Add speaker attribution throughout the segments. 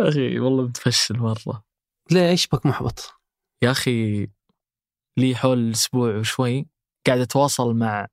Speaker 1: أخي والله متفشل مرة.
Speaker 2: ليه إيش بك محبط؟
Speaker 1: يا أخي لي حول أسبوع وشوي قاعد أتواصل مع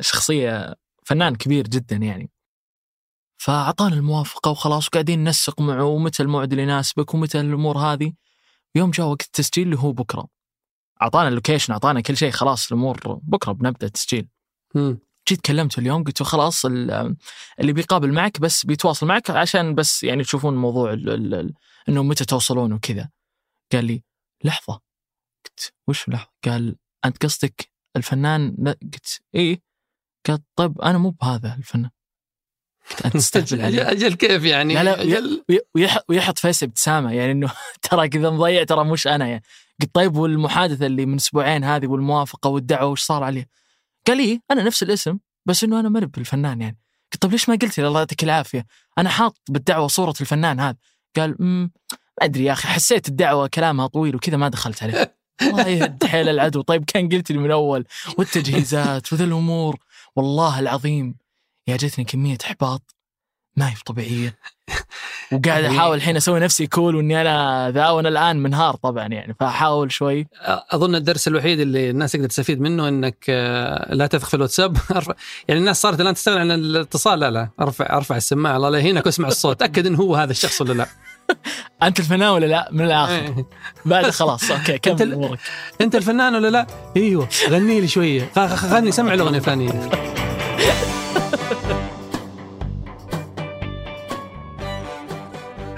Speaker 1: شخصية فنان كبير جدا يعني. فاعطانا الموافقة وخلاص وقاعدين ننسق معه ومتى الموعد اللي يناسبك ومتى الأمور هذه. يوم جاء وقت التسجيل اللي هو بكرة. أعطانا اللوكيشن أعطانا كل شيء خلاص الأمور بكرة بنبدأ التسجيل. جيت كلمته اليوم قلت له خلاص ال- اللي بيقابل معك بس بيتواصل معك عشان بس يعني تشوفون موضوع ال- ال- ال- إنه متى توصلون وكذا قال لي لحظة قلت وش لحظة؟ قال أنت قصدك الفنان لا قلت إيه قال طيب أنا مو بهذا الفنان أنت تستهبل علي
Speaker 2: أجل كيف يعني؟
Speaker 1: لا لا
Speaker 2: أجل
Speaker 1: ويحط فيس ابتسامه يعني إنه ترى كذا مضيع ترى مش أنا يعني قلت طيب والمحادثة اللي من أسبوعين هذه والموافقة والدعوة وش صار عليه؟ قال لي أنا نفس الاسم بس إنه أنا ما بالفنان يعني. قلت طيب ليش ما قلت؟ لي الله يعطيك العافية. أنا حاط بالدعوة صورة الفنان هذا. قال امم ما أدري يا أخي حسيت الدعوة كلامها طويل وكذا ما دخلت عليه. الله يهد حيل العدو طيب كان قلت لي من اول والتجهيزات وذا الأمور. والله العظيم يا جتني كمية إحباط. ما هي طبيعيه وقاعد أحاول الحين أسوي نفسي كول وإني أنا ذا وأنا الآن منهار طبعا يعني. فأحاول شوي.
Speaker 2: أظن الدرس الوحيد اللي الناس تقدر تستفيد منه إنك آه، لا تثق في الواتساب. يعني الناس صارت الآن تستغني عن الاتصال. لا لا أرفع أرفع السماعة. الله لا يهينك واسمع الصوت. تاكد انه هو هذا الشخص ولا لا.
Speaker 1: أنت الفنان ولا لا؟ من الآخر.
Speaker 2: إيه.
Speaker 1: بعد خلاص
Speaker 2: أوكي
Speaker 1: كمل أمورك.
Speaker 2: أنت الفنان ولا لا؟ أيوه غني لي شوية. غني سمع الأغنية الفلانيه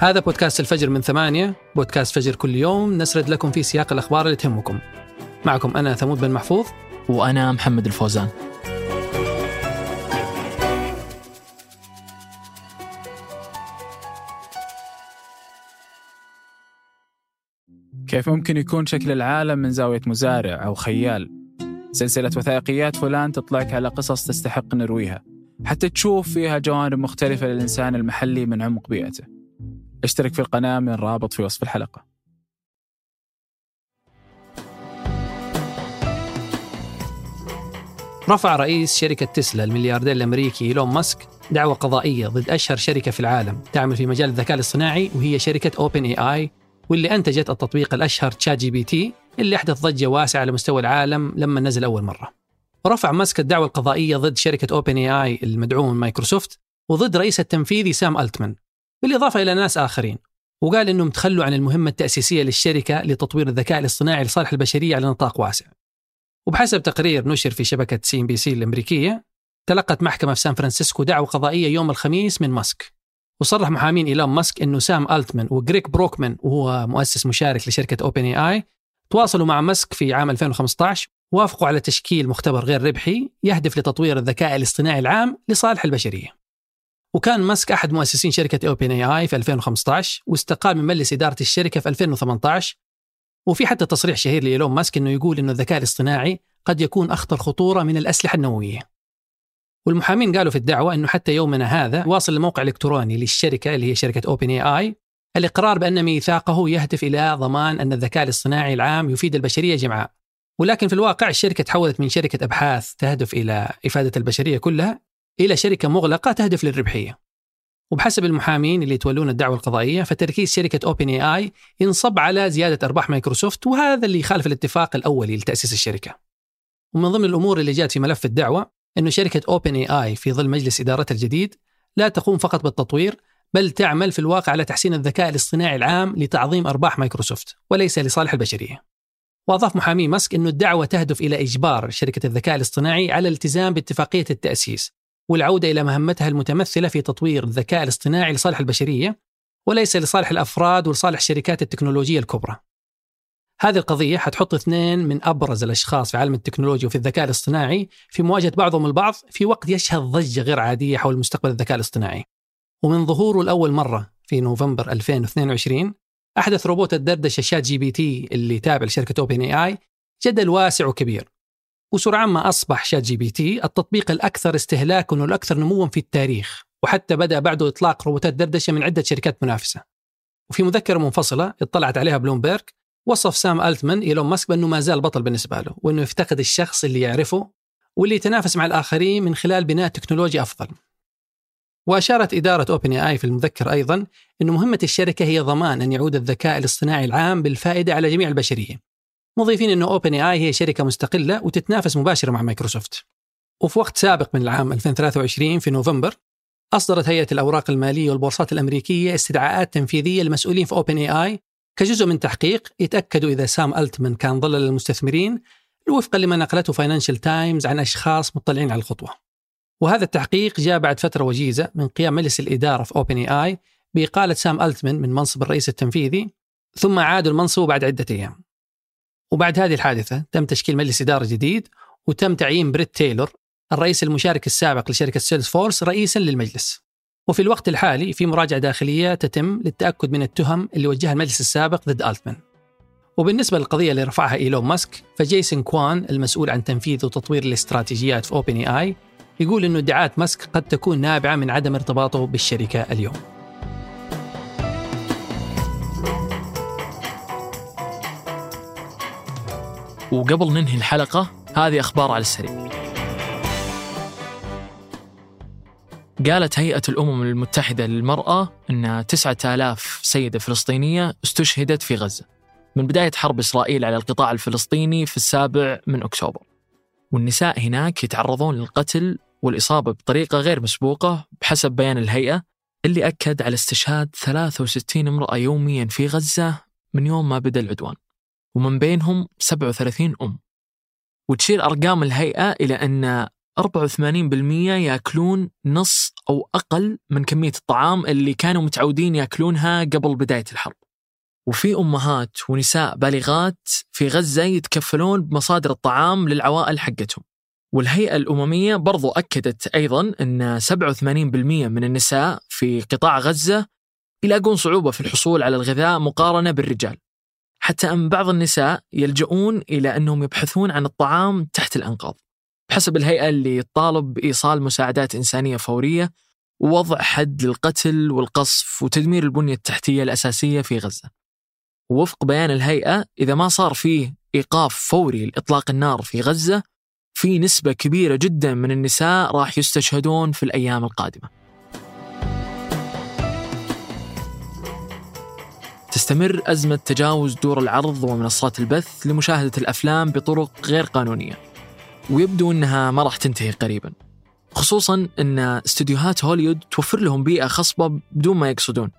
Speaker 2: هذا بودكاست الفجر من ثمانية بودكاست فجر كل يوم. نسرد لكم في سياق الأخبار اللي تهمكم. معكم أنا ثمود بن محفوظ.
Speaker 1: وأنا محمد الفوزان.
Speaker 3: كيف ممكن يكون شكل العالم من زاوية مزارع أو خيال؟ سلسلة وثائقيات فلان تطلعك على قصص تستحق نرويها. حتى تشوف فيها جوانب مختلفة للإنسان المحلي من عمق بيئته. اشترك في القناة من رابط في وصف الحلقة.
Speaker 2: رفع رئيس شركة تسلا الملياردير الأمريكي إيلون ماسك دعوة قضائية ضد أشهر شركة في العالم تعمل في مجال الذكاء الاصطناعي وهي شركة OpenAI واللي أنتجت التطبيق الأشهر ChatGPT اللي أحدث ضجة واسعة على مستوى العالم لما نزل أول مرة. ورفع ماسك الدعوة القضائية ضد شركة OpenAI المدعومة من مايكروسوفت وضد رئيس التنفيذي سام ألتمان. بالإضافة إلى ناس آخرين. وقال أنهم تخلوا عن المهمة التأسيسية للشركة لتطوير الذكاء الاصطناعي لصالح البشرية على نطاق واسع. وبحسب تقرير نشر في شبكة CNBC الأمريكية تلقت محكمة في سان فرانسيسكو دعوة قضائية يوم الخميس من ماسك. وصرح محامين إيلون ماسك أنه سام ألتمان وغريغ بروكمان وهو مؤسس مشارك لشركة OpenAI تواصلوا مع ماسك في عام 2015 وافقوا على تشكيل مختبر غير ربحي يهدف لتطوير الذكاء الاصطناعي العام لصالح البشرية. وكان ماسك أحد مؤسسين شركة أوبن اي آي في 2015 واستقال من مجلس إدارة الشركة في 2018 وفي حتى تصريح شهير لإيلون ماسك أنه يقول أنه الذكاء الاصطناعي قد يكون أخطر خطورة من الأسلحة النووية. والمحامين قالوا في الدعوة أنه حتى يومنا هذا واصل الموقع الإلكتروني للشركة اللي هي شركة أوبن اي آي الإقرار بأن ميثاقه يهدف إلى ضمان أن الذكاء الاصطناعي العام يفيد البشرية جمعاء ولكن في الواقع الشركة تحولت من شركة أبحاث تهدف إلى إفادة البشرية كلها إلى شركة مغلقة تهدف للربحية. وبحسب المحامين اللي يتولون الدعوة القضائية فتركيز شركة OpenAI ينصب على زيادة أرباح مايكروسوفت وهذا اللي يخالف الاتفاق الأولي لتأسيس الشركة. ومن ضمن الأمور اللي جاءت في ملف الدعوة أنه شركة OpenAI في ظل مجلس إدارتها الجديد لا تقوم فقط بالتطوير بل تعمل في الواقع على تحسين الذكاء الاصطناعي العام لتعظيم أرباح مايكروسوفت وليس لصالح البشرية. وأضاف محامي ماسك أنه الدعوة تهدف إلى إجبار شركة الذكاء الاصطناعي على الالتزام باتفاقية التأسيس والعودة إلى مهمتها المتمثلة في تطوير الذكاء الاصطناعي لصالح البشرية وليس لصالح الأفراد ولصالح الشركات التكنولوجية الكبرى. هذه القضية حتحط اثنين من أبرز الأشخاص في عالم التكنولوجيا وفي الذكاء الاصطناعي في مواجهة بعضهم البعض في وقت يشهد ضجة غير عادية حول مستقبل الذكاء الاصطناعي. ومن ظهوره لأول مرة في نوفمبر 2022 أحدث روبوت الدردشة ChatGPT اللي تابع لشركة OpenAI جدل واسع وكبير. وسرعان ما أصبح ChatGPT التطبيق الأكثر استهلاكا والأكثر نموا في التاريخ وحتى بدأ بعده إطلاق روبوتات دردشة من عدة شركات منافسة. وفي مذكرة منفصلة اطلعت عليها بلومبيرج وصف سام ألتمان إيلون ماسك بأنه ما زال بطل بالنسبة له وأنه يفتقد الشخص اللي يعرفه واللي يتنافس مع الآخرين من خلال بناء تكنولوجيا أفضل. وأشارت إدارة OpenAI في المذكرة أيضا أن مهمة الشركة هي ضمان أن يعود الذكاء الاصطناعي العام بالفائدة على جميع البشرية. مضيفين أن OpenAI هي شركة مستقلة وتتنافس مباشرة مع مايكروسوفت. وفي وقت سابق من العام 2023 في نوفمبر أصدرت هيئة الأوراق المالية والبورصات الأمريكية استدعاءات تنفيذية للمسؤولين في OpenAI كجزء من تحقيق يتأكدوا إذا سام ألتمن كان ضلل للمستثمرين وفقا لما نقلته فاينانشال تايمز عن أشخاص مطلعين على الخطوة. وهذا التحقيق جاء بعد فترة وجيزة من قيام مجلس الإدارة في OpenAI بإقالة سام ألتمن من منصب الرئيس التنفيذي ثم عاد المنصب بعد عدة أيام. وبعد هذه الحادثة تم تشكيل مجلس إدارة جديد وتم تعيين بريت تايلور الرئيس المشارك السابق لشركة Salesforce رئيسا للمجلس. وفي الوقت الحالي في مراجعة داخلية تتم للتأكد من التهم اللي وجهها المجلس السابق ضد ألتمان. وبالنسبة للقضية اللي رفعها إيلون ماسك فجيسون كوان المسؤول عن تنفيذ وتطوير الاستراتيجيات في أوبن اي يقول أنه ادعاءات ماسك قد تكون نابعة من عدم ارتباطه بالشركة اليوم.
Speaker 1: وقبل ننهي الحلقة هذه أخبار على السريع. قالت هيئة الأمم المتحدة للمرأة أن 9000 سيدة فلسطينية استشهدت في غزة. من بداية حرب إسرائيل على القطاع الفلسطيني في السابع من أكتوبر. والنساء هناك يتعرضون للقتل والإصابة بطريقة غير مسبوقة بحسب بيان الهيئة اللي أكد على استشهاد 63 امرأة يوميا في غزة من يوم ما بدأ العدوان. ومن بينهم 37 أم. وتشير أرقام الهيئة إلى أن 84% ياكلون نص أو أقل من كمية الطعام اللي كانوا متعودين ياكلونها قبل بداية الحرب. وفي أمهات ونساء بالغات في غزة يتكفلون بمصادر الطعام للعوائل حقتهم. والهيئة الأممية برضو أكدت أيضا أن 87% من النساء في قطاع غزة يلاقون صعوبة في الحصول على الغذاء مقارنة بالرجال. حتى أن بعض النساء يلجؤون إلى أنهم يبحثون عن الطعام تحت الأنقاض. بحسب الهيئة اللي تطالب بإيصال مساعدات إنسانية فورية ووضع حد للقتل والقصف وتدمير البنية التحتية الأساسية في غزة. ووفق بيان الهيئة إذا ما صار فيه إيقاف فوري لإطلاق النار في غزة في نسبة كبيرة جدا من النساء راح يستشهدون في الأيام القادمة. تستمر أزمة تجاوز دور العرض ومنصات البث لمشاهدة الأفلام بطرق غير قانونية. ويبدو أنها ما راح تنتهي قريبا. خصوصا أن استديوهات هوليوود توفر لهم بيئة خصبة بدون ما يقصدون.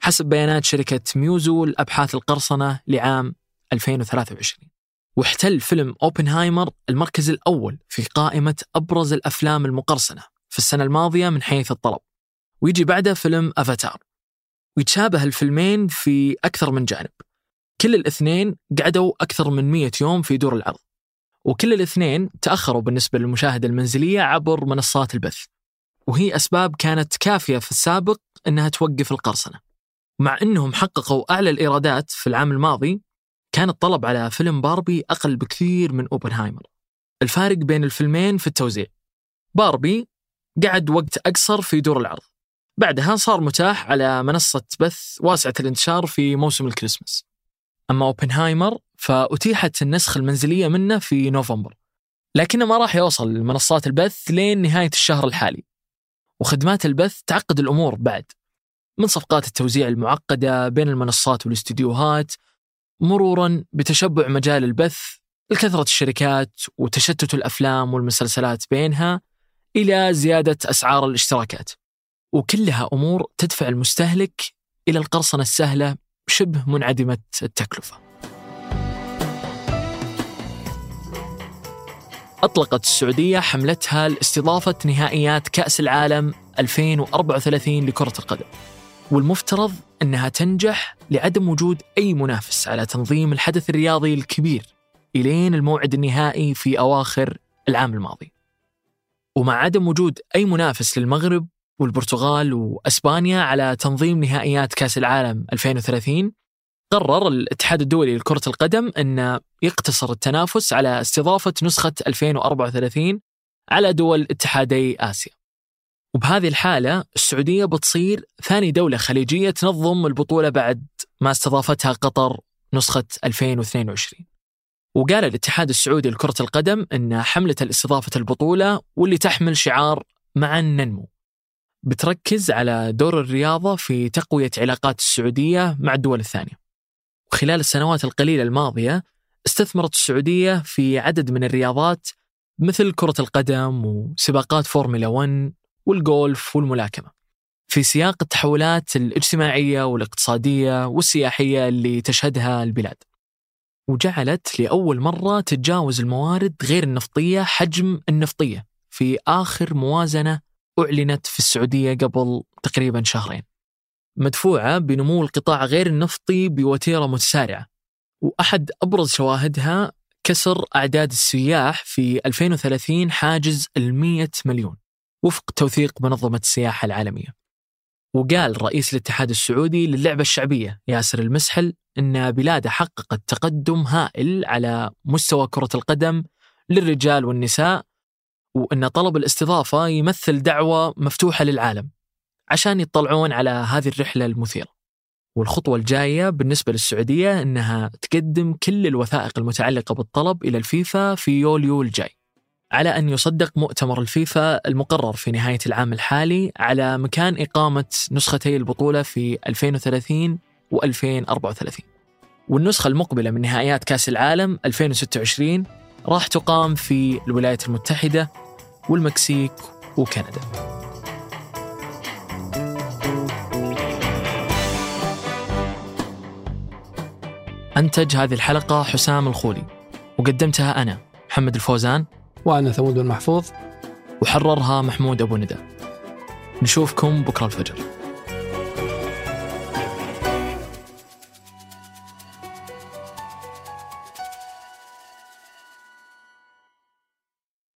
Speaker 1: حسب بيانات شركة MUSO لأبحاث القرصنة لعام 2023 واحتل فيلم أوبنهايمر المركز الأول في قائمة أبرز الأفلام المقرصنة في السنة الماضية من حيث الطلب. ويجي بعده فيلم أفاتار. ويتشابه الفيلمين في أكثر من جانب. كل الاثنين قعدوا أكثر من 100 يوم في دور العرض. وكل الاثنين تأخروا بالنسبة للمشاهدة المنزلية عبر منصات البث. وهي أسباب كانت كافية في السابق أنها توقف القرصنة. مع أنهم حققوا أعلى الإيرادات في العام الماضي كان الطلب على فيلم باربي أقل بكثير من أوبنهايمر. الفارق بين الفيلمين في التوزيع. باربي قعد وقت أقصر في دور العرض. بعدها صار متاح على منصة بث واسعة الانتشار في موسم الكريسماس. أما أوبنهايمر فأتيحت النسخة المنزلية منه في نوفمبر لكنه ما راح يوصل لمنصات البث لين نهاية الشهر الحالي وخدمات البث تعقد الأمور بعد من صفقات التوزيع المعقدة بين المنصات والاستديوهات مرورا بتشبع مجال البث لكثرة الشركات وتشتت الأفلام والمسلسلات بينها إلى زيادة أسعار الاشتراكات. وكلها أمور تدفع المستهلك إلى القرصنة السهلة شبه منعدمة التكلفة. أطلقت السعودية حملتها لاستضافة نهائيات كأس العالم 2034 لكرة القدم. والمفترض أنها تنجح لعدم وجود أي منافس على تنظيم الحدث الرياضي الكبير إلين الموعد النهائي في أواخر العام الماضي. ومع عدم وجود أي منافس للمغرب والبرتغال وأسبانيا على تنظيم نهائيات كأس العالم 2030 قرر الاتحاد الدولي لكرة القدم أن يقتصر التنافس على استضافة نسخة 2034 على دول اتحادي آسيا. وبهذه الحالة السعودية بتصير ثاني دولة خليجية تنظم البطولة بعد ما استضافتها قطر نسخة 2022 وقال الاتحاد السعودي لكرة القدم أن حملة الاستضافة البطولة واللي تحمل شعار معا ننمو بتركز على دور الرياضة في تقوية علاقات السعودية مع الدول الثانية. وخلال السنوات القليلة الماضية استثمرت السعودية في عدد من الرياضات مثل كرة القدم وسباقات فورمولا 1 والجولف والملاكمة. في سياق التحولات الاجتماعية والاقتصادية والسياحية اللي تشهدها البلاد. وجعلت لأول مرة تتجاوز الموارد غير النفطية حجم النفطية في آخر موازنة أعلنت في السعودية قبل تقريبا شهرين مدفوعة بنمو القطاع غير النفطي بوتيرة متسارعة وأحد أبرز شواهدها كسر أعداد السياح في 2030 حاجز المية مليون وفق توثيق منظمة السياحة العالمية. وقال رئيس الاتحاد السعودي للعبة الشعبية ياسر المسحل أن بلاده حققت تقدم هائل على مستوى كرة القدم للرجال والنساء وأن طلب الاستضافة يمثل دعوة مفتوحة للعالم عشان يطلعون على هذه الرحلة المثيرة. والخطوة الجاية بالنسبة للسعودية أنها تقدم كل الوثائق المتعلقة بالطلب إلى الفيفا في يوليو الجاي على أن يصدق مؤتمر الفيفا المقرر في نهاية العام الحالي على مكان إقامة نسختي البطولة في 2030 و2034 والنسخة المقبلة من نهائيات كأس العالم 2026 راح تقام في الولايات المتحدة والمكسيك وكندا. أنتج هذه الحلقة حسام الخولي وقدمتها أنا محمد الفوزان
Speaker 2: وأنا ثمود بن محفوظ.
Speaker 1: وحررها محمود أبو ندى. نشوفكم بكرة الفجر.